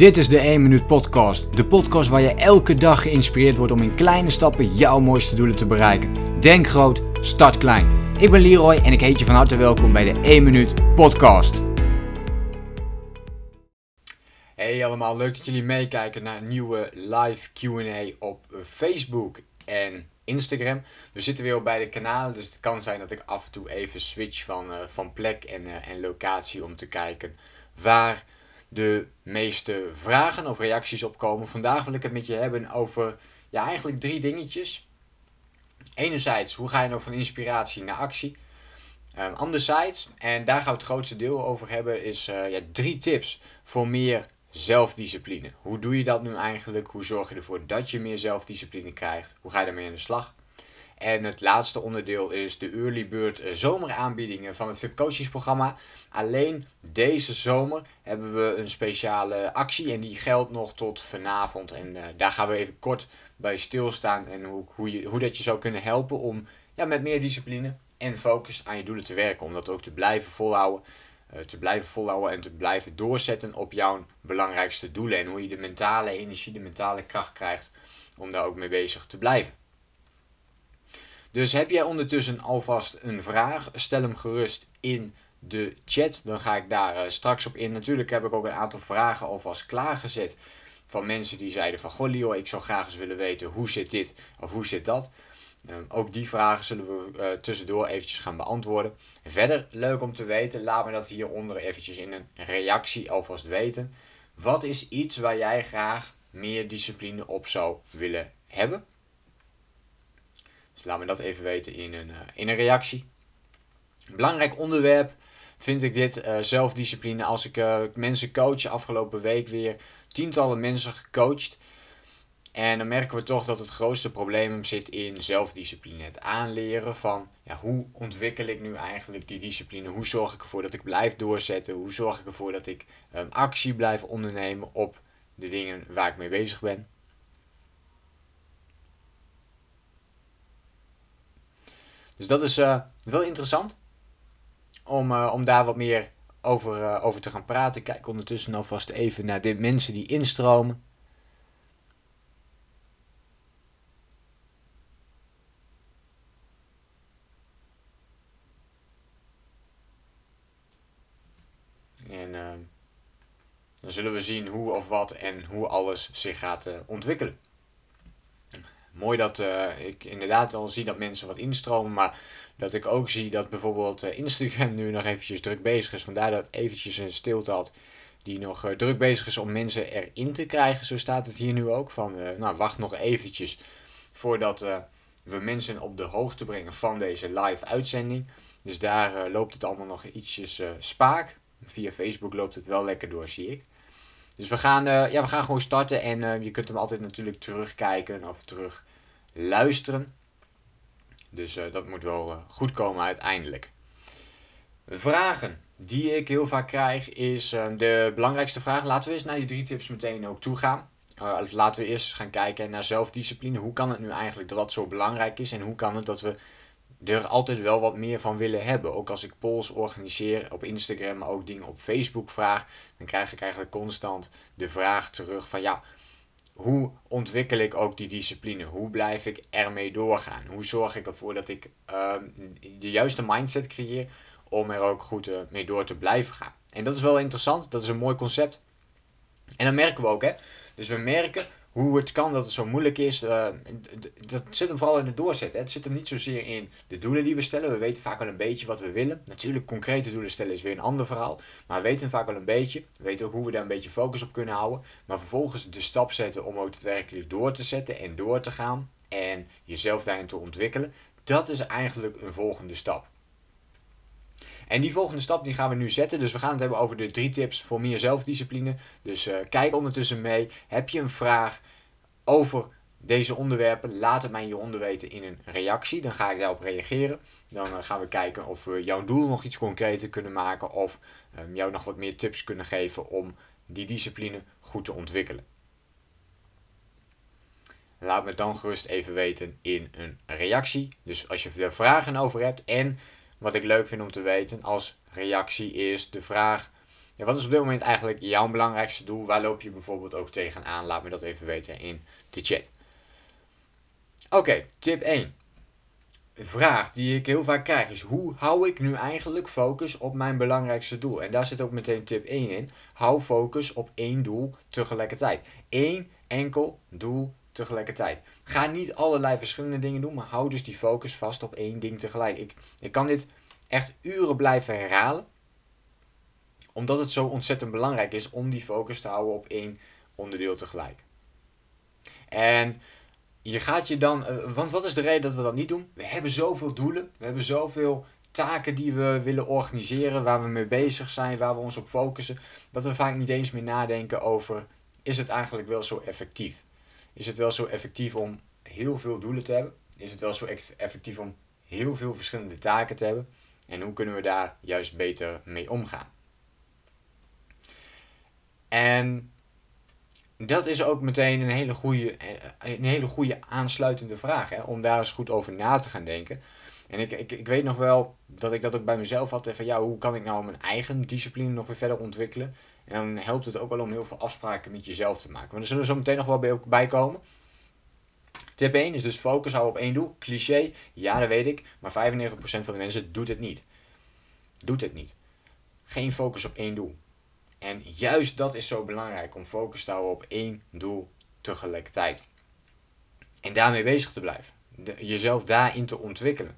Dit is de 1 Minuut Podcast. De podcast waar je elke dag geïnspireerd wordt om in kleine stappen jouw mooiste doelen te bereiken. Denk groot, start klein. Ik ben Leroy en ik heet je van harte welkom bij de 1 Minuut Podcast. Hey allemaal, leuk dat jullie meekijken naar een nieuwe live QA op Facebook en Instagram. We zitten weer op beide kanalen, dus het kan zijn dat ik af en toe even switch van, uh, van plek en, uh, en locatie om te kijken waar de meeste vragen of reacties op komen. Vandaag wil ik het met je hebben over ja, eigenlijk drie dingetjes. Enerzijds, hoe ga je nou van inspiratie naar actie? Um, anderzijds, en daar gaan we het grootste deel over hebben, is uh, ja, drie tips voor meer zelfdiscipline. Hoe doe je dat nu eigenlijk? Hoe zorg je ervoor dat je meer zelfdiscipline krijgt? Hoe ga je daarmee aan de slag? En het laatste onderdeel is de Early Bird eh, zomeraanbiedingen van het VIP coachingsprogramma. Alleen deze zomer hebben we een speciale actie en die geldt nog tot vanavond. En uh, daar gaan we even kort bij stilstaan en hoe, hoe, je, hoe dat je zou kunnen helpen om ja, met meer discipline en focus aan je doelen te werken. Om dat ook te blijven volhouden. Uh, te blijven volhouden en te blijven doorzetten op jouw belangrijkste doelen. En hoe je de mentale energie, de mentale kracht krijgt om daar ook mee bezig te blijven. Dus heb jij ondertussen alvast een vraag, stel hem gerust in de chat. Dan ga ik daar uh, straks op in. Natuurlijk heb ik ook een aantal vragen alvast klaargezet van mensen die zeiden van... Goh ik zou graag eens willen weten hoe zit dit of hoe zit dat. Um, ook die vragen zullen we uh, tussendoor eventjes gaan beantwoorden. Verder leuk om te weten, laat me dat hieronder eventjes in een reactie alvast weten. Wat is iets waar jij graag meer discipline op zou willen hebben? Dus laat me dat even weten in een, uh, in een reactie. Belangrijk onderwerp vind ik dit uh, zelfdiscipline. Als ik uh, mensen coach, afgelopen week weer tientallen mensen gecoacht. En dan merken we toch dat het grootste probleem zit in zelfdiscipline. Het aanleren van ja, hoe ontwikkel ik nu eigenlijk die discipline? Hoe zorg ik ervoor dat ik blijf doorzetten? Hoe zorg ik ervoor dat ik um, actie blijf ondernemen op de dingen waar ik mee bezig ben? Dus dat is uh, wel interessant om, uh, om daar wat meer over, uh, over te gaan praten. Kijk ondertussen alvast even naar de mensen die instromen. En dan zullen we zien hoe of wat en hoe alles zich gaat ontwikkelen mooi dat uh, ik inderdaad al zie dat mensen wat instromen, maar dat ik ook zie dat bijvoorbeeld uh, Instagram nu nog eventjes druk bezig is. Vandaar dat eventjes een stilte had die nog uh, druk bezig is om mensen erin te krijgen. Zo staat het hier nu ook van, nou wacht nog eventjes voordat we mensen op de hoogte brengen van deze live uitzending. Dus daar loopt het allemaal nog ietsjes spaak. Via Facebook loopt het wel lekker door, zie ik. Dus we gaan, ja, we gaan gewoon starten en je kunt hem altijd natuurlijk terugkijken of terug luisteren. Dus uh, dat moet wel goed komen uiteindelijk. Vragen die ik heel vaak krijg is de belangrijkste vraag. Laten we eens naar die drie tips meteen ook toe gaan. laten we eerst gaan kijken naar zelfdiscipline. Hoe kan het nu eigenlijk dat dat zo belangrijk is en hoe kan het dat we er altijd wel wat meer van willen hebben. Ook als ik polls organiseer op Instagram, maar ook dingen op Facebook vraag, dan krijg ik eigenlijk constant de vraag terug van ja, hoe ontwikkel ik ook die discipline? Hoe blijf ik ermee doorgaan? Hoe zorg ik ervoor dat ik uh, de juiste mindset creëer om er ook goed uh, mee door te blijven gaan? En dat is wel interessant, dat is een mooi concept. En dan merken we ook, hè. Dus we merken hoe het kan dat het zo moeilijk is, uh, dat zit hem vooral in het doorzetten. Het zit hem niet zozeer in de doelen die we stellen. We weten vaak wel een beetje wat we willen. Natuurlijk, concrete doelen stellen is weer een ander verhaal. Maar we weten vaak wel een beetje. We weten ook hoe we daar een beetje focus op kunnen houden. Maar vervolgens de stap zetten om ook daadwerkelijk door te zetten en door te gaan. En jezelf daarin te ontwikkelen. Dat is eigenlijk een volgende stap. En die volgende stap die gaan we nu zetten. Dus we gaan het hebben over de drie tips voor meer zelfdiscipline. Dus uh, kijk ondertussen mee. Heb je een vraag over deze onderwerpen? Laat het mij je onder weten in een reactie. Dan ga ik daarop reageren. Dan uh, gaan we kijken of we jouw doel nog iets concreter kunnen maken. Of um, jou nog wat meer tips kunnen geven om die discipline goed te ontwikkelen. Laat me dan gerust even weten in een reactie. Dus als je er vragen over hebt en wat ik leuk vind om te weten als reactie is de vraag Ja, wat is op dit moment eigenlijk jouw belangrijkste doel? Waar loop je bijvoorbeeld ook tegenaan? Laat me dat even weten in de chat. Oké, tip 1. Een vraag die ik heel vaak krijg is: hoe hou ik nu eigenlijk focus op mijn belangrijkste doel? En daar zit ook meteen tip 1 in. Hou focus op één doel tegelijkertijd. Eén enkel doel tegelijkertijd. Ga niet allerlei verschillende dingen doen, maar hou dus die focus vast op één ding tegelijk. Ik, ik kan dit echt uren blijven herhalen, omdat het zo ontzettend belangrijk is om die focus te houden op één onderdeel tegelijk. En je gaat je dan, uh, want wat is de reden dat we dat niet doen? We hebben zoveel doelen, we hebben zoveel taken die we willen organiseren, waar we mee bezig zijn, waar we ons op focussen, dat we vaak niet eens meer nadenken over, is het eigenlijk wel zo effectief? Is het wel zo effectief om heel veel doelen te hebben? Is het wel zo effectief om heel veel verschillende taken te hebben? En hoe kunnen we daar juist beter mee omgaan? En dat is ook meteen een hele goede, een hele goede aansluitende vraag, hè, om daar eens goed over na te gaan denken. En ik, ik, ik weet nog wel dat ik dat ook bij mezelf had. Van ja, hoe kan ik nou mijn eigen discipline nog weer verder ontwikkelen? En dan helpt het ook wel om heel veel afspraken met jezelf te maken. Maar er zullen zo meteen nog wel bij, komen. Tip 1 is dus focus houden op één doel. Cliché, ja dat weet ik. Maar 95% van de mensen doet het niet. Doet het niet. Geen focus op één doel. En juist dat is zo belangrijk om focus te houden op één doel tegelijkertijd. En daarmee bezig te blijven. jezelf daarin te ontwikkelen.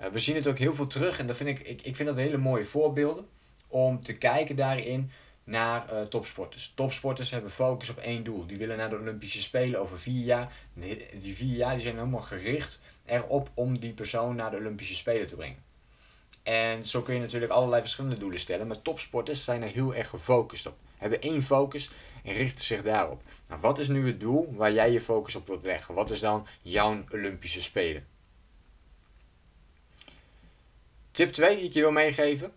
Uh, we zien het ook heel veel terug en dat vind ik, ik, ik vind dat hele mooie voorbeelden om te kijken daarin naar uh, topsporters. Topsporters hebben focus op één doel. Die willen naar de Olympische Spelen over vier jaar. Die vier jaar die zijn helemaal gericht erop om die persoon naar de Olympische Spelen te brengen. En zo kun je natuurlijk allerlei verschillende doelen stellen. Maar topsporters zijn er heel erg gefocust op. Hebben één focus en richten zich daarop. Nou, wat is nu het doel waar jij je focus op wilt leggen? Wat is dan jouw Olympische Spelen? Tip 2 die ik je wil meegeven.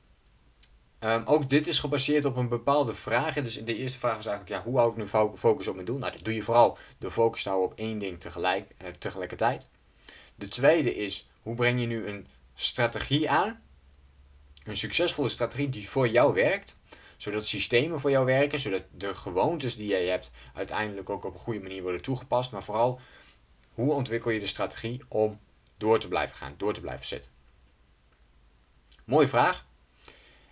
Um, ook dit is gebaseerd op een bepaalde vraag. Dus de eerste vraag is eigenlijk, ja, hoe hou ik nu focus op mijn doel? Nou, dat doe je vooral door focus te houden op één ding tegelijk, eh, tegelijkertijd. De tweede is, hoe breng je nu een strategie aan? Een succesvolle strategie die voor jou werkt. Zodat systemen voor jou werken, zodat de gewoontes die jij hebt uiteindelijk ook op een goede manier worden toegepast. Maar vooral, hoe ontwikkel je de strategie om door te blijven gaan, door te blijven zitten? Mooie vraag.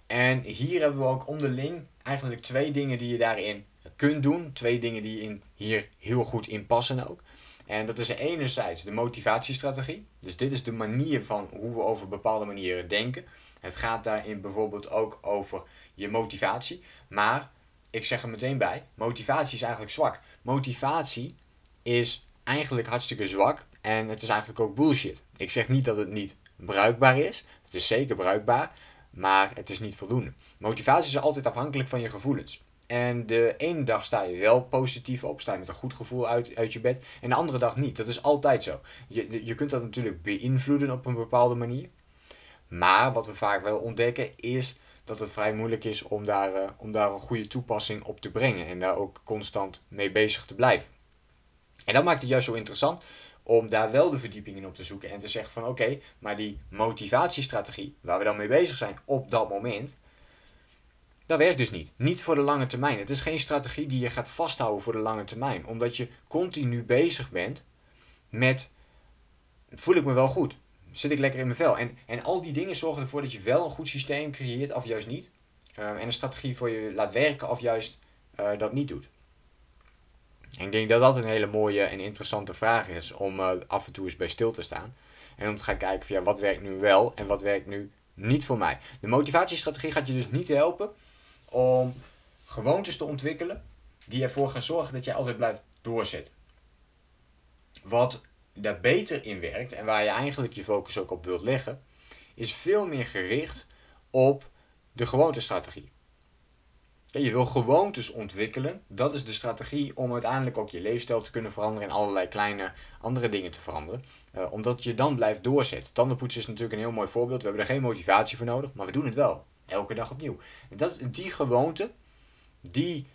En hier hebben we ook onderling eigenlijk twee dingen die je daarin kunt doen. Twee dingen die in, hier heel goed in passen ook. En dat is enerzijds de motivatiestrategie. Dus dit is de manier van hoe we over bepaalde manieren denken. Het gaat daarin bijvoorbeeld ook over je motivatie. Maar ik zeg er meteen bij: motivatie is eigenlijk zwak. Motivatie is eigenlijk hartstikke zwak. En het is eigenlijk ook bullshit. Ik zeg niet dat het niet bruikbaar is. Het is zeker bruikbaar maar het is niet voldoende. Motivatie is altijd afhankelijk van je gevoelens. En de ene dag sta je wel positief op, sta je met een goed gevoel uit, uit je bed. En de andere dag niet. Dat is altijd zo. Je, je kunt dat natuurlijk beïnvloeden op een bepaalde manier. Maar wat we vaak wel ontdekken is dat het vrij moeilijk is om daar, uh, om daar een goede toepassing op te brengen. En daar ook constant mee bezig te blijven. En dat maakt het juist zo interessant om daar wel de verdieping in op te zoeken en te zeggen van oké, maar die motivatiestrategie, waar we dan mee bezig zijn op dat moment, dat werkt dus niet. Niet voor de lange termijn. Het is geen strategie die je gaat vasthouden voor de lange termijn, omdat je continu bezig bent met voel ik me wel goed? Zit ik lekker in mijn vel? En, en al die dingen zorgen ervoor dat je wel een goed systeem creëert, of juist niet. Uh, en een strategie voor je laat werken, of juist uh, dat niet doet. Ik denk dat dat een hele mooie en interessante vraag is om uh, af en toe eens bij stil te staan. En om te gaan kijken van ja, wat werkt nu wel en wat werkt nu niet voor mij. De motivatiestrategie gaat je dus niet helpen om gewoontes te ontwikkelen die ervoor gaan zorgen dat jij altijd blijft doorzetten. Wat daar beter in werkt en waar je eigenlijk je focus ook op wilt leggen, is veel meer gericht op de gewoontestrategie. Je wil gewoontes ontwikkelen. Dat is de strategie om uiteindelijk ook je leefstijl te kunnen veranderen en allerlei kleine andere dingen te veranderen. Uh, omdat je dan blijft doorzetten. Tandenpoetsen is natuurlijk een heel mooi voorbeeld. We hebben er geen motivatie voor nodig, maar we doen het wel. Elke dag opnieuw. Dat, die gewoonte, die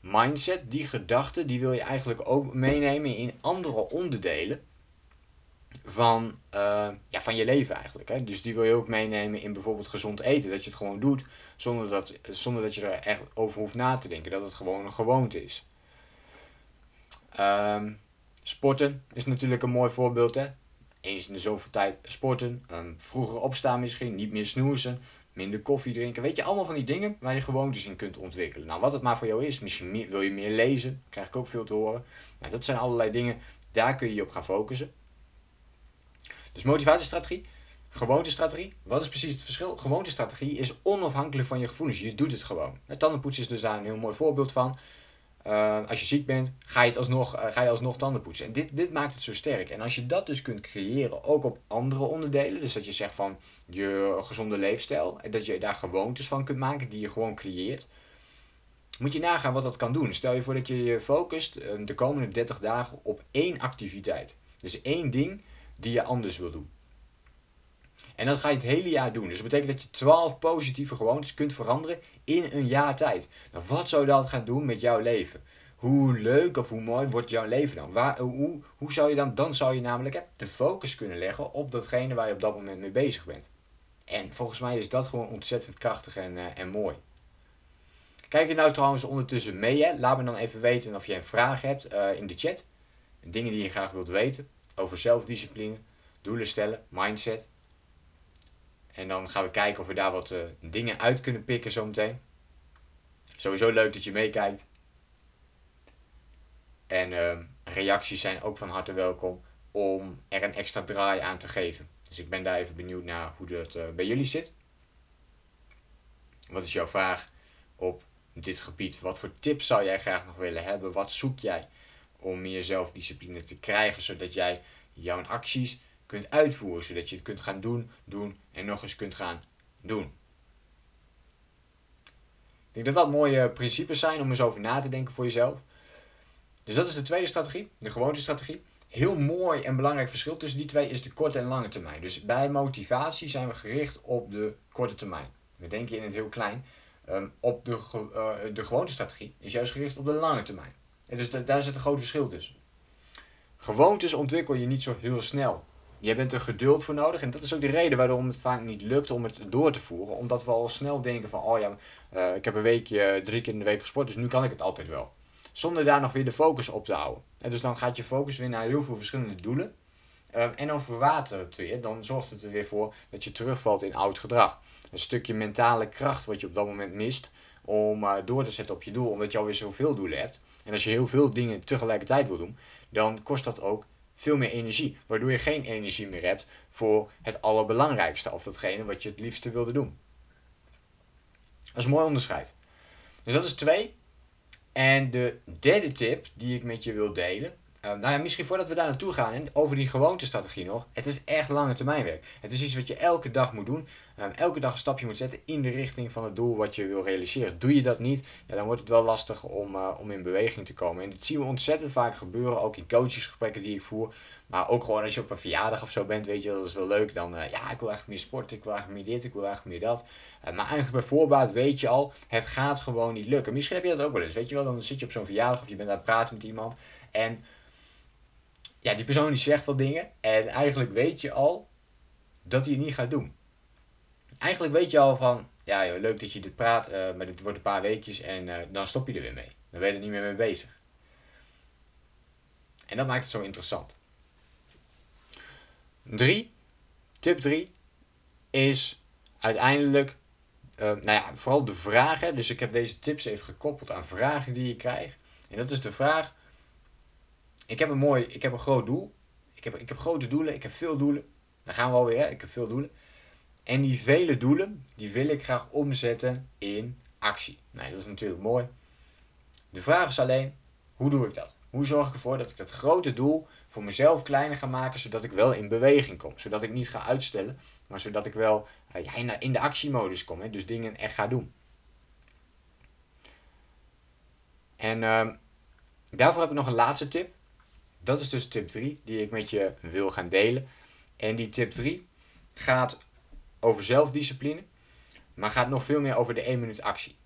mindset, die gedachte, die wil je eigenlijk ook meenemen in andere onderdelen van, eh, ja, van je leven eigenlijk. Hè? Dus die wil je ook meenemen in bijvoorbeeld gezond eten. Dat je het gewoon doet zonder dat, zonder dat je er echt over hoeft na te denken. Dat het gewoon een gewoonte is. Ehm, sporten is natuurlijk een mooi voorbeeld. Hè? Eens in de zoveel tijd sporten. Vroeger opstaan misschien. Niet meer snoezen. Minder koffie drinken. Weet je, allemaal van die dingen waar je gewoontes in kunt ontwikkelen. Nou, wat het maar voor jou is. Misschien wil je meer lezen. Krijg ik ook veel te horen. Nou, dat zijn allerlei dingen. Daar kun je je op gaan focussen. Dus motivatiestrategie, gewoontestrategie. Wat is precies het verschil? Gewoontestrategie is onafhankelijk van je gevoelens. Je doet het gewoon. Tandenpoetsen is dus daar een heel mooi voorbeeld van. Uh, als je ziek bent, ga je, het alsnog, uh, ga je alsnog. En dit, dit maakt het zo sterk. En als je dat dus kunt creëren, ook op andere onderdelen. Dus dat je zegt van je gezonde leefstijl. En dat je daar gewoontes van kunt maken die je gewoon creëert. Moet je nagaan wat dat kan doen. Stel je voor dat je je focust uh, de komende 30 dagen op één activiteit. Dus één ding die je anders wil doen. En dat ga je het hele jaar doen. Dus dat betekent dat je 12 positieve gewoontes kunt veranderen in een jaar tijd. Nou, wat zou dat gaan doen met jouw leven? Hoe leuk of hoe mooi wordt jouw leven dan? Waar, hoe, hoe zou je dan, dan zou je namelijk de focus kunnen leggen op datgene waar je op dat moment mee bezig bent. En volgens mij is dat gewoon ontzettend krachtig en, uh, en mooi. Kijk je nou trouwens ondertussen mee, hè? laat me dan even weten of je een vraag hebt uh, in de chat. Dingen die je graag wilt weten over zelfdiscipline, doelen stellen, mindset. En dan gaan we kijken of we daar wat uh, dingen uit kunnen pikken zometeen. Sowieso leuk dat je meekijkt. En uh, reacties zijn ook van harte welkom om er een extra draai aan te geven. Dus ik ben daar even benieuwd naar hoe dat uh, bij jullie zit. Wat is jouw vraag op dit gebied? Wat voor tips zou jij graag nog willen hebben? Wat zoek jij om meer zelfdiscipline te krijgen, zodat jij jouw acties kunt uitvoeren, zodat je het kunt gaan doen, doen en nog eens kunt gaan doen. Ik denk dat dat mooie principes zijn om eens over na te denken voor jezelf. Dus dat is de tweede strategie, de gewoonte strategie. Heel mooi en belangrijk verschil tussen die twee is de korte en lange termijn. Dus bij motivatie zijn we gericht op de korte termijn. We denken in het heel klein. Um, op de, uh, de gewoonte strategie is juist gericht op de lange termijn. Dus daar zit een groot verschil tussen. Gewoontes ontwikkel je niet zo heel snel. Je bent er geduld voor nodig. En dat is ook de reden waarom het vaak niet lukt om het door te voeren. Omdat we al snel denken van, oh ja, uh, ik heb een weekje, drie keer in de week gesport, dus nu kan ik het altijd wel. Zonder daar nog weer de focus op te houden. En dus dan gaat je focus weer naar heel veel verschillende doelen. Uh, en dan verwatert het weer. Dan zorgt het er weer voor dat je terugvalt in oud gedrag. Een stukje mentale kracht wat je op dat moment mist om uh, door te zetten op je doel. Omdat je alweer zoveel doelen hebt. En als je heel veel dingen tegelijkertijd wil doen, dan kost dat ook veel meer energie. Waardoor je geen energie meer hebt voor het allerbelangrijkste of datgene wat je het liefste wilde doen. Dat is een mooi onderscheid. Dus dat is twee. En de derde tip die ik met je wil delen. Uh, nou ja, misschien voordat we daar naartoe gaan, over die gewoontestrategie nog. Het is echt lange termijn werk. Het is iets wat je elke dag moet doen. Elke dag een stapje moet zetten in de richting van het doel wat je wil realiseren. Doe je dat niet, ja, dan wordt het wel lastig om, uh, om in beweging te komen. En dat zien we ontzettend vaak gebeuren, ook in coachesgesprekken die ik voer. Maar ook gewoon als je op een verjaardag of zo bent, weet je, dat is wel leuk. Dan, uh, ja, ik wil eigenlijk meer sporten, ik wil eigenlijk meer dit, ik wil eigenlijk meer dat. Uh, maar eigenlijk bij voorbaat weet je al, het gaat gewoon niet lukken. Misschien heb je dat ook wel eens, weet je wel. Dan zit je op zo'n verjaardag of je bent aan het praten met iemand. En ja, die persoon die zegt wel dingen. En eigenlijk weet je al dat hij het niet gaat doen eigenlijk weet je al van, ja joh, leuk dat je dit praat, uh, maar dit wordt een paar weekjes en uh, dan stop je er weer mee. Dan ben je er niet meer mee bezig. En dat maakt het zo interessant. Drie, tip 3 is uiteindelijk, uh, nou ja, vooral de vragen. Dus ik heb deze tips even gekoppeld aan vragen die je krijgt. En dat is de vraag, ik heb een mooi, ik heb een groot doel. Ik heb, ik heb grote doelen, ik heb veel doelen. Dan gaan we alweer, hè? ik heb veel doelen. En die vele doelen, die wil ik graag omzetten in actie. Nee, dat is natuurlijk mooi. De vraag is alleen, hoe doe ik dat? Hoe zorg ik ervoor dat ik dat grote doel voor mezelf kleiner ga maken, zodat ik wel in beweging kom. Zodat ik niet ga uitstellen, maar zodat ik wel uh, ja, in de actiemodus kom. Hè, dus dingen echt ga doen. En uh, daarvoor heb ik nog een laatste tip. Dat is dus tip 3, die ik met je wil gaan delen. En die tip 3 gaat over zelfdiscipline, maar gaat nog veel meer over de 1 minuut actie.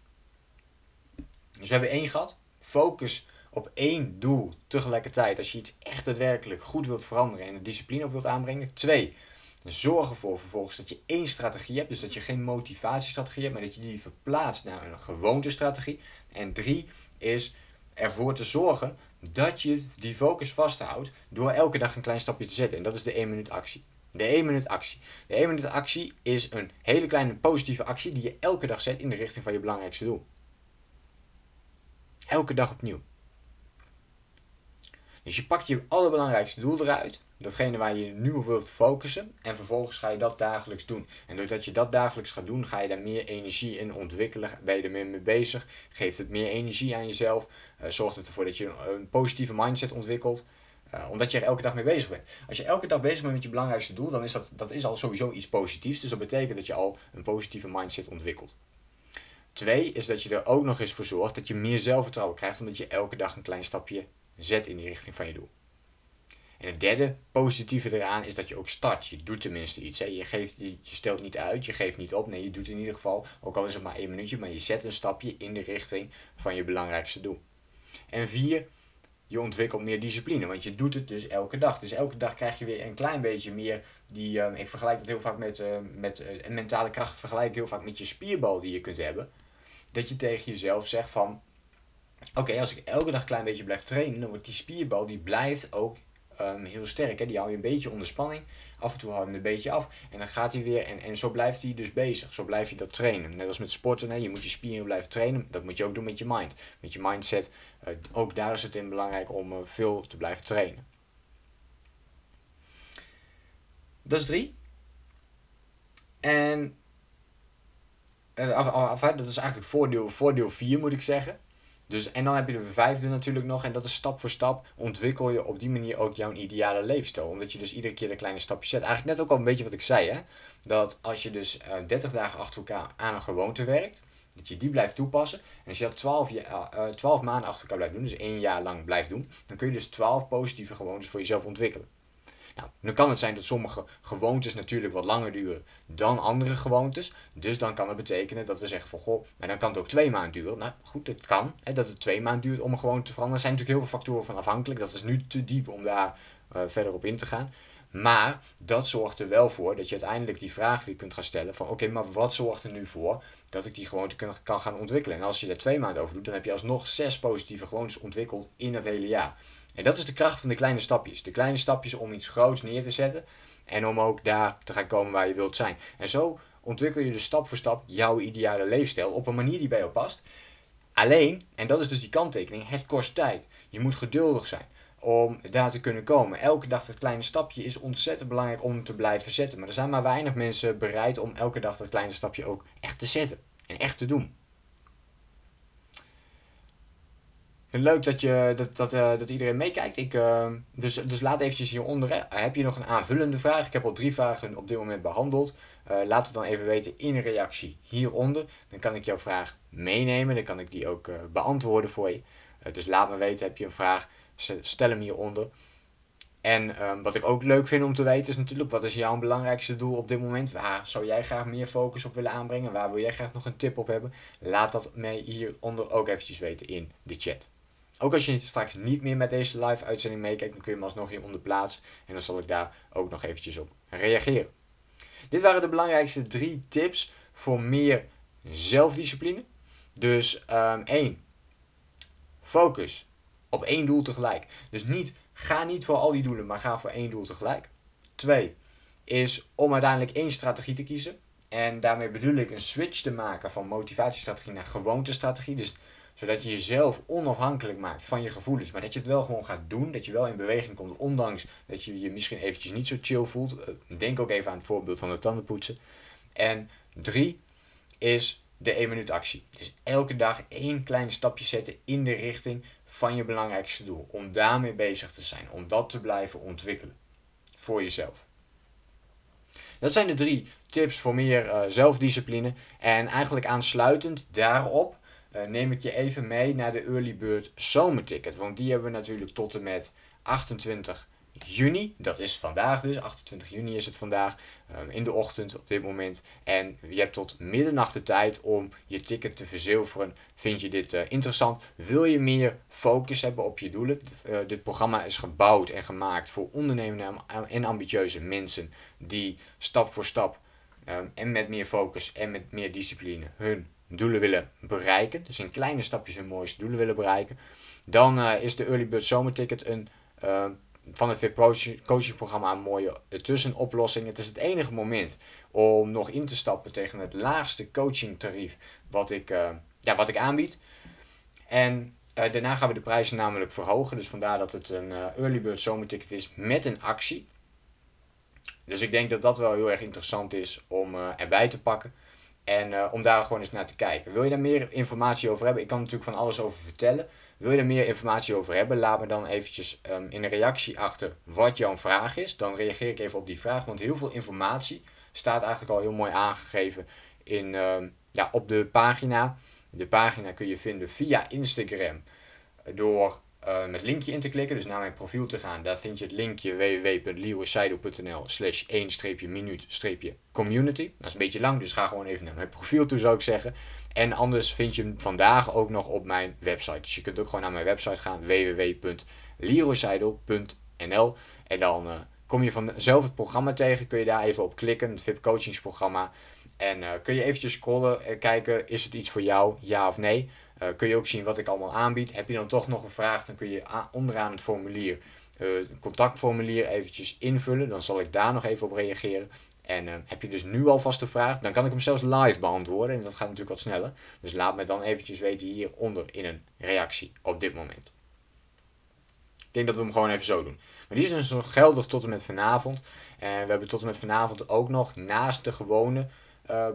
Dus we hebben één gehad, focus op één doel tegelijkertijd. Als je iets echt daadwerkelijk goed wilt veranderen en de discipline op wilt aanbrengen. Twee, zorg ervoor vervolgens dat je één strategie hebt. Dus dat je geen motivatiestrategie hebt, maar dat je die verplaatst naar een gewoontestrategie. En drie is ervoor te zorgen dat je die focus vasthoudt door elke dag een klein stapje te zetten. En dat is de 1 minuut actie. De 1 minuut actie. De 1 minuut actie is een hele kleine positieve actie die je elke dag zet in de richting van je belangrijkste doel. Elke dag opnieuw. Dus je pakt je allerbelangrijkste doel eruit, datgene waar je nu op wilt focussen, en vervolgens ga je dat dagelijks doen. En doordat je dat dagelijks gaat doen, ga je daar meer energie in ontwikkelen, ben je er meer mee bezig, geeft het meer energie aan jezelf, uh, zorgt het ervoor dat je een, positieve mindset ontwikkelt, uh, omdat je er elke dag mee bezig bent. Als je elke dag bezig bent met je belangrijkste doel, dan is dat, dat is al sowieso iets positiefs, dus dat betekent dat je al een positieve mindset ontwikkelt. Twee is dat je er ook nog eens voor zorgt dat je meer zelfvertrouwen krijgt, omdat je elke dag een klein stapje zet in die richting van je doel. En het derde positieve eraan is dat je ook start. Je doet tenminste iets. Hè. Je, geeft, je, stelt niet uit, je geeft niet op. Nee, je doet in ieder geval, ook al is het maar één minuutje, maar je zet een stapje in de richting van je belangrijkste doel. En vier, je ontwikkelt meer discipline, want je doet het dus elke dag. Dus elke dag krijg je weer een klein beetje meer die, uh, ik vergelijk dat heel vaak met, uh, met uh, mentale kracht, vergelijk ik heel vaak met je spierbal die je kunt hebben. Dat je tegen jezelf zegt van, oké, als ik elke dag een klein beetje blijf trainen, dan wordt die spierbal, die blijft ook um, heel sterk. Hè? Die hou je een beetje onder spanning. Af en toe hou je hem een beetje af. En dan gaat hij weer. En, en zo blijft hij dus bezig. Zo blijf je dat trainen. Net als met sporten. Hè? Je moet je spieren blijven trainen. Dat moet je ook doen met je mind. Met je mindset. Uh, ook daar is het in belangrijk om uh, veel te blijven trainen. Dat is drie. En. Uh, af, af, dat is eigenlijk voordeel, voordeel 4 moet ik zeggen. Dus, en dan heb je de vijfde natuurlijk nog, en dat is stap voor stap ontwikkel je op die manier ook jouw ideale leefstijl. Omdat je dus iedere keer een kleine stapje zet. Eigenlijk net ook al een beetje wat ik zei, hè? dat als je dus uh, eh, 30 dagen achter elkaar aan een gewoonte werkt, dat je die blijft toepassen. En als je dat 12, uh, 12 maanden achter elkaar blijft doen, dus één jaar lang blijft doen, dan kun je dus 12 positieve gewoontes voor jezelf ontwikkelen. Nou, nu kan het zijn dat sommige gewoontes natuurlijk wat langer duren dan andere gewoontes. Dus dan kan het betekenen dat we zeggen van goh, maar dan kan het ook twee maanden duren. Nou goed, het kan hè, dat het twee maanden duurt om een gewoonte te veranderen. Er zijn natuurlijk heel veel factoren van afhankelijk. Dat is nu te diep om daar uh, verder op in te gaan. Maar dat zorgt er wel voor dat je uiteindelijk die vraag weer kunt gaan stellen van oké, maar wat zorgt er nu voor dat ik die gewoonte kan, gaan ontwikkelen? En als je er twee maanden over doet, dan heb je alsnog zes positieve gewoontes ontwikkeld in het hele jaar. En dat is de kracht van de kleine stapjes. De kleine stapjes om iets groots neer te zetten en om ook daar te gaan komen waar je wilt zijn. En zo ontwikkel je dus stap voor stap jouw ideale leefstijl op een manier die bij jou past. Alleen, en dat is dus die kanttekening, het kost tijd. Je moet geduldig zijn om daar te kunnen komen. Elke dag dat kleine stapje is ontzettend belangrijk om te blijven zetten. Maar er zijn maar weinig mensen bereid om elke dag dat kleine stapje ook echt te zetten en echt te doen. vind het leuk dat, je, dat, dat, uh, dat iedereen meekijkt. Ik, uh, dus, dus laat eventjes hieronder. Hè. Heb je nog een aanvullende vraag? Ik heb al drie vragen op dit moment behandeld. Uh, laat het dan even weten in een reactie hieronder. Dan kan ik jouw vraag meenemen. Dan kan ik die ook beantwoorden voor je. dus laat me weten, heb je een vraag? Stel hem hieronder. En um, wat ik ook leuk vind om te weten is natuurlijk, wat is jouw belangrijkste doel op dit moment? Waar zou jij graag meer focus op willen aanbrengen? Waar wil jij graag nog een tip op hebben? Laat dat mij hieronder ook eventjes weten in de chat. Ook als je straks niet meer met deze live uitzending meekijkt, dan kun je hem alsnog hieronder plaatsen. En dan zal ik daar ook nog eventjes op reageren. Dit waren de belangrijkste drie tips voor meer zelfdiscipline. Dus um, één, focus op één doel tegelijk. Dus niet, ga niet voor al die doelen, maar ga voor één doel tegelijk. Twee, is om uiteindelijk één strategie te kiezen. En daarmee bedoel ik een switch te maken van motivatiestrategie naar gewoontestrategie. Dus zodat je jezelf onafhankelijk maakt van je gevoelens. Maar dat je het wel gewoon gaat doen. Dat je wel in beweging komt. Ondanks dat je je misschien eventjes niet zo chill voelt. Eh, denk ook even aan het voorbeeld van het tandenpoetsen. En drie is de 1 minuut actie. Dus elke dag één klein stapje zetten in de richting van je belangrijkste doel. Om daarmee bezig te zijn. Om dat te blijven ontwikkelen. Voor jezelf. Dat zijn de drie tips voor meer uh, zelfdiscipline. En eigenlijk aansluitend daarop neem ik je even mee naar de Early Bird zomerticket. Want die hebben we natuurlijk tot en met 28 juni. Dat is vandaag dus, 28 juni is het vandaag, ehm, in de ochtend op dit moment. En je hebt tot middernacht de tijd om je ticket te verzilveren. Vind je dit uh, interessant? Wil je meer focus hebben op je doelen? Uh, dit programma is gebouwd en gemaakt voor ondernemende en ambitieuze mensen die stap voor stap um, en met meer focus en met meer discipline hun doelen willen bereiken. Dus in kleine stapjes hun mooiste doelen willen bereiken. Dan uh, is de Early Bird Zomerticket een van het VIP coaching programma een mooie tussenoplossing. Het is het enige moment om nog in te stappen tegen het laagste coaching tarief wat ik, uh, ja, wat ik aanbied. En daarna gaan we de prijzen namelijk verhogen. Dus vandaar dat het een uh, early bird zomerticket is met een actie. Dus ik denk dat dat wel heel erg interessant is om erbij te pakken. En om daar gewoon eens naar te kijken. Wil je daar meer informatie over hebben? Ik kan natuurlijk van alles over vertellen. Wil je er meer informatie over hebben? Laat me dan eventjes um, in een reactie achter wat jouw vraag is. Dan reageer ik even op die vraag, want heel veel informatie staat eigenlijk al heel mooi aangegeven in, um, ja, op de pagina. De pagina kun je vinden via Instagram door uh, met linkje in te klikken, dus naar mijn profiel te gaan. Daar vind je het linkje www.leroyseido.nl slash 1-minuut-community. Dat is een beetje lang, dus ga gewoon even naar mijn profiel toe zou ik zeggen. En anders vind je hem vandaag ook nog op mijn website. Dus je kunt ook gewoon naar mijn website gaan www.leroyseidel.nl En dan uh, kom je vanzelf het programma tegen, kun je daar even op klikken, het VIP coachingsprogramma. En uh, kun je eventjes scrollen en kijken, is het iets voor jou, ja of nee. Uh, kun je ook zien wat ik allemaal aanbied. Heb je dan toch nog een vraag, dan kun je onderaan het formulier, uh, contactformulier eventjes invullen. Dan zal ik daar nog even op reageren. En uh, heb je dus nu alvast een vraag, dan kan ik hem zelfs live beantwoorden. En dat gaat natuurlijk wat sneller. Dus laat me dan eventjes weten hieronder in een reactie op dit moment. Ik denk dat we hem gewoon even zo doen. Maar die is dus nog geldig tot en met vanavond. En we hebben tot en met vanavond ook nog naast de gewone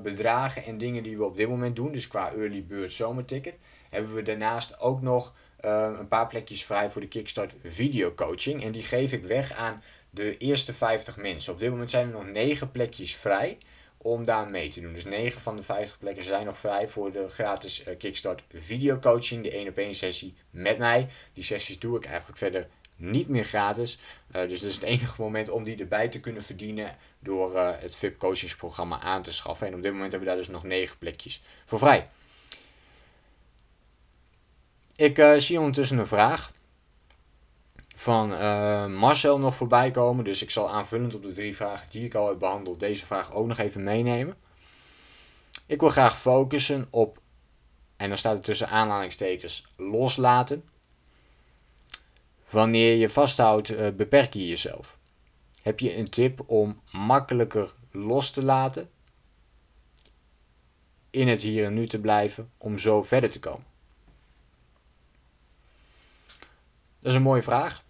bedragen en dingen die we op dit moment doen. Dus qua early bird zomerticket hebben we daarnaast ook nog uh, een paar plekjes vrij voor de Kickstart video coaching. En die geef ik weg aan de eerste 50 mensen. Op dit moment zijn er nog 9 plekjes vrij om daar mee te doen. Dus 9 van de 50 plekken zijn nog vrij voor de gratis uh, Kickstart video coaching. De 1 op 1 sessie met mij. Die sessies doe ik eigenlijk verder niet meer gratis. Uh, dus dat is het enige moment om die erbij te kunnen verdienen door het VIP coachingsprogramma aan te schaffen. En op dit moment hebben we daar dus nog 9 plekjes voor vrij. Ik uh, zie ondertussen een vraag van uh, Marcel nog voorbij komen. Dus ik zal aanvullend op de drie vragen die ik al heb behandeld, deze vraag ook nog even meenemen. Ik wil graag focussen op, en dan staat er tussen aanhalingstekens, loslaten. Wanneer je vasthoudt, uh, beperk je jezelf. Heb je een tip om makkelijker los te laten? In het hier en nu te blijven om zo verder te komen. Dat is een mooie vraag.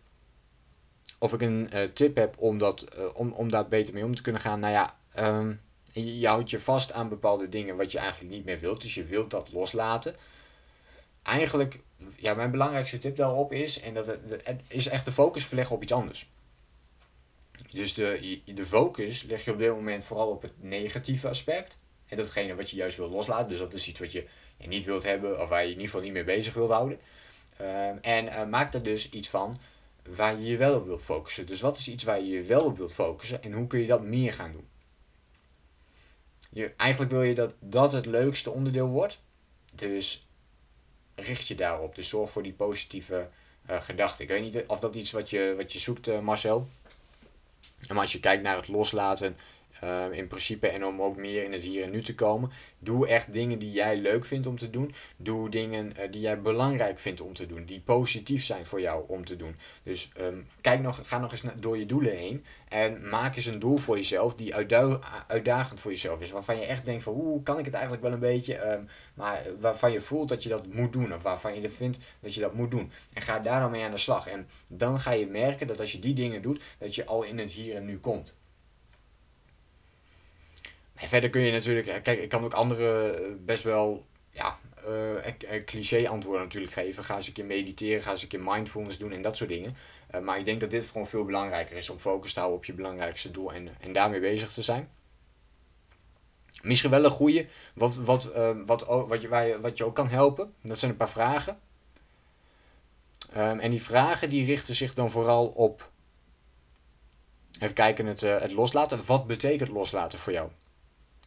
Of ik een uh, tip heb om, dat, uh, om, om daar beter mee om te kunnen gaan. Nou ja, um, je, houdt je vast aan bepaalde dingen wat je eigenlijk niet meer wilt. Dus je wilt dat loslaten. Eigenlijk, ja, mijn belangrijkste tip daarop is, en dat het, is echt de focus verleggen op iets anders. Dus de, de focus leg je op dit moment vooral op het negatieve aspect. En datgene wat je juist wil loslaten. Dus dat is iets wat je niet wilt hebben of waar je in ieder geval niet mee bezig wilt houden. Um, en uh, maak er dus iets van waar je je wel op wilt focussen. Dus wat is iets waar je je wel op wilt focussen en hoe kun je dat meer gaan doen? Je, eigenlijk wil je dat dat het leukste onderdeel wordt. Dus richt je daarop. Dus zorg voor die positieve uh, gedachten. Ik weet niet of dat iets wat je, wat je zoekt, uh, Marcel. Maar als je kijkt naar het loslaten uh, in principe en om ook meer in het hier en nu te komen. Doe echt dingen die jij leuk vindt om te doen. Doe dingen uh, die jij belangrijk vindt om te doen. Die positief zijn voor jou om te doen. Dus um, kijk nog, ga nog eens door je doelen heen. En maak eens een doel voor jezelf die uitdagend voor jezelf is. Waarvan je echt denkt van hoe kan ik het eigenlijk wel een beetje. Um, maar waarvan je voelt dat je dat moet doen. Of waarvan je vindt dat je dat moet doen. En ga daar dan mee aan de slag. En dan ga je merken dat als je die dingen doet, dat je al in het hier en nu komt. En verder kun je natuurlijk, eh, kijk, ik kan ook andere eh, best wel, ja, uh, cliché antwoorden natuurlijk geven. Ga eens een keer mediteren, ga eens een keer mindfulness doen en dat soort dingen. Maar ik denk dat dit gewoon veel belangrijker is om focus te houden op je belangrijkste doel en, en daarmee bezig te zijn. Misschien wel een goede, wat, wat, wat, wat, je, wat je ook kan helpen. Dat zijn een paar vragen. Um, en die vragen die richten zich dan vooral op Even kijken, het, het loslaten. Wat betekent loslaten voor jou?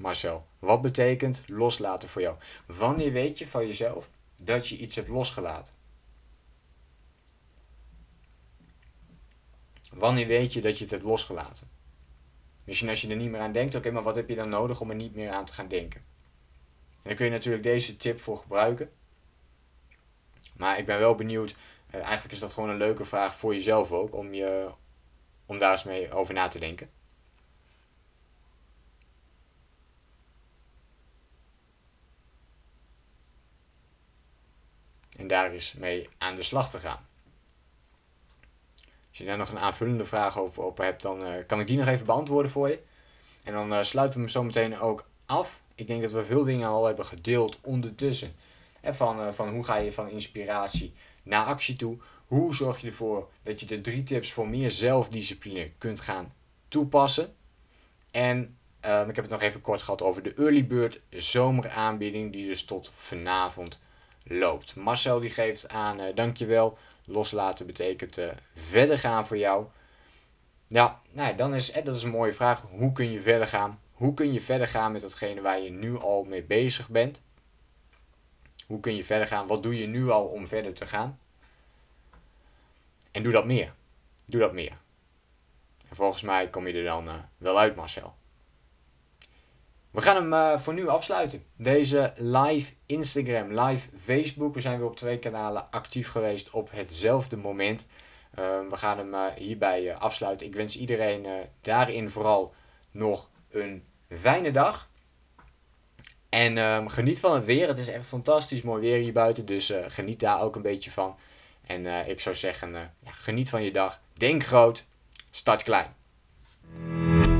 Marcel, wat betekent loslaten voor jou? Wanneer weet je van jezelf dat je iets hebt losgelaten? Wanneer weet je dat je het hebt losgelaten? Misschien als je er niet meer aan denkt, oké, maar wat heb je dan nodig om er niet meer aan te gaan denken? En dan kun je natuurlijk deze tip voor gebruiken. Maar ik ben wel benieuwd, uh, eigenlijk is dat gewoon een leuke vraag voor jezelf ook, om, je, om daar eens mee over na te denken. En daar eens mee aan de slag te gaan. Als je daar nog een aanvullende vraag op, op hebt, dan uh, kan ik die nog even beantwoorden voor je. En dan uh, sluiten we hem zo meteen ook af. Ik denk dat we veel dingen al hebben gedeeld ondertussen. En van, uh, van hoe ga je van inspiratie naar actie toe? Hoe zorg je ervoor dat je de drie tips voor meer zelfdiscipline kunt gaan toepassen? En um, ik heb het nog even kort gehad over de Early Bird zomeraanbieding, die dus tot vanavond loopt. Marcel die geeft aan, uh, dankjewel. Loslaten betekent uh, verder gaan voor jou. Ja, nou, dan is, eh, dat is een mooie vraag. Hoe kun je verder gaan? Hoe kun je verder gaan met datgene waar je nu al mee bezig bent? Hoe kun je verder gaan? Wat doe je nu al om verder te gaan? En doe dat meer. Doe dat meer. En volgens mij kom je er dan wel uit, Marcel. We gaan hem uh, voor nu afsluiten. Deze live Instagram, live Facebook. We zijn weer op twee kanalen actief geweest op hetzelfde moment. Uh, we gaan hem uh, hierbij afsluiten. Ik wens iedereen daarin vooral nog een fijne dag. En um, geniet van het weer. Het is echt fantastisch mooi weer hier buiten. Dus geniet daar ook een beetje van. En ik zou zeggen, ja, geniet van je dag. Denk groot, start klein.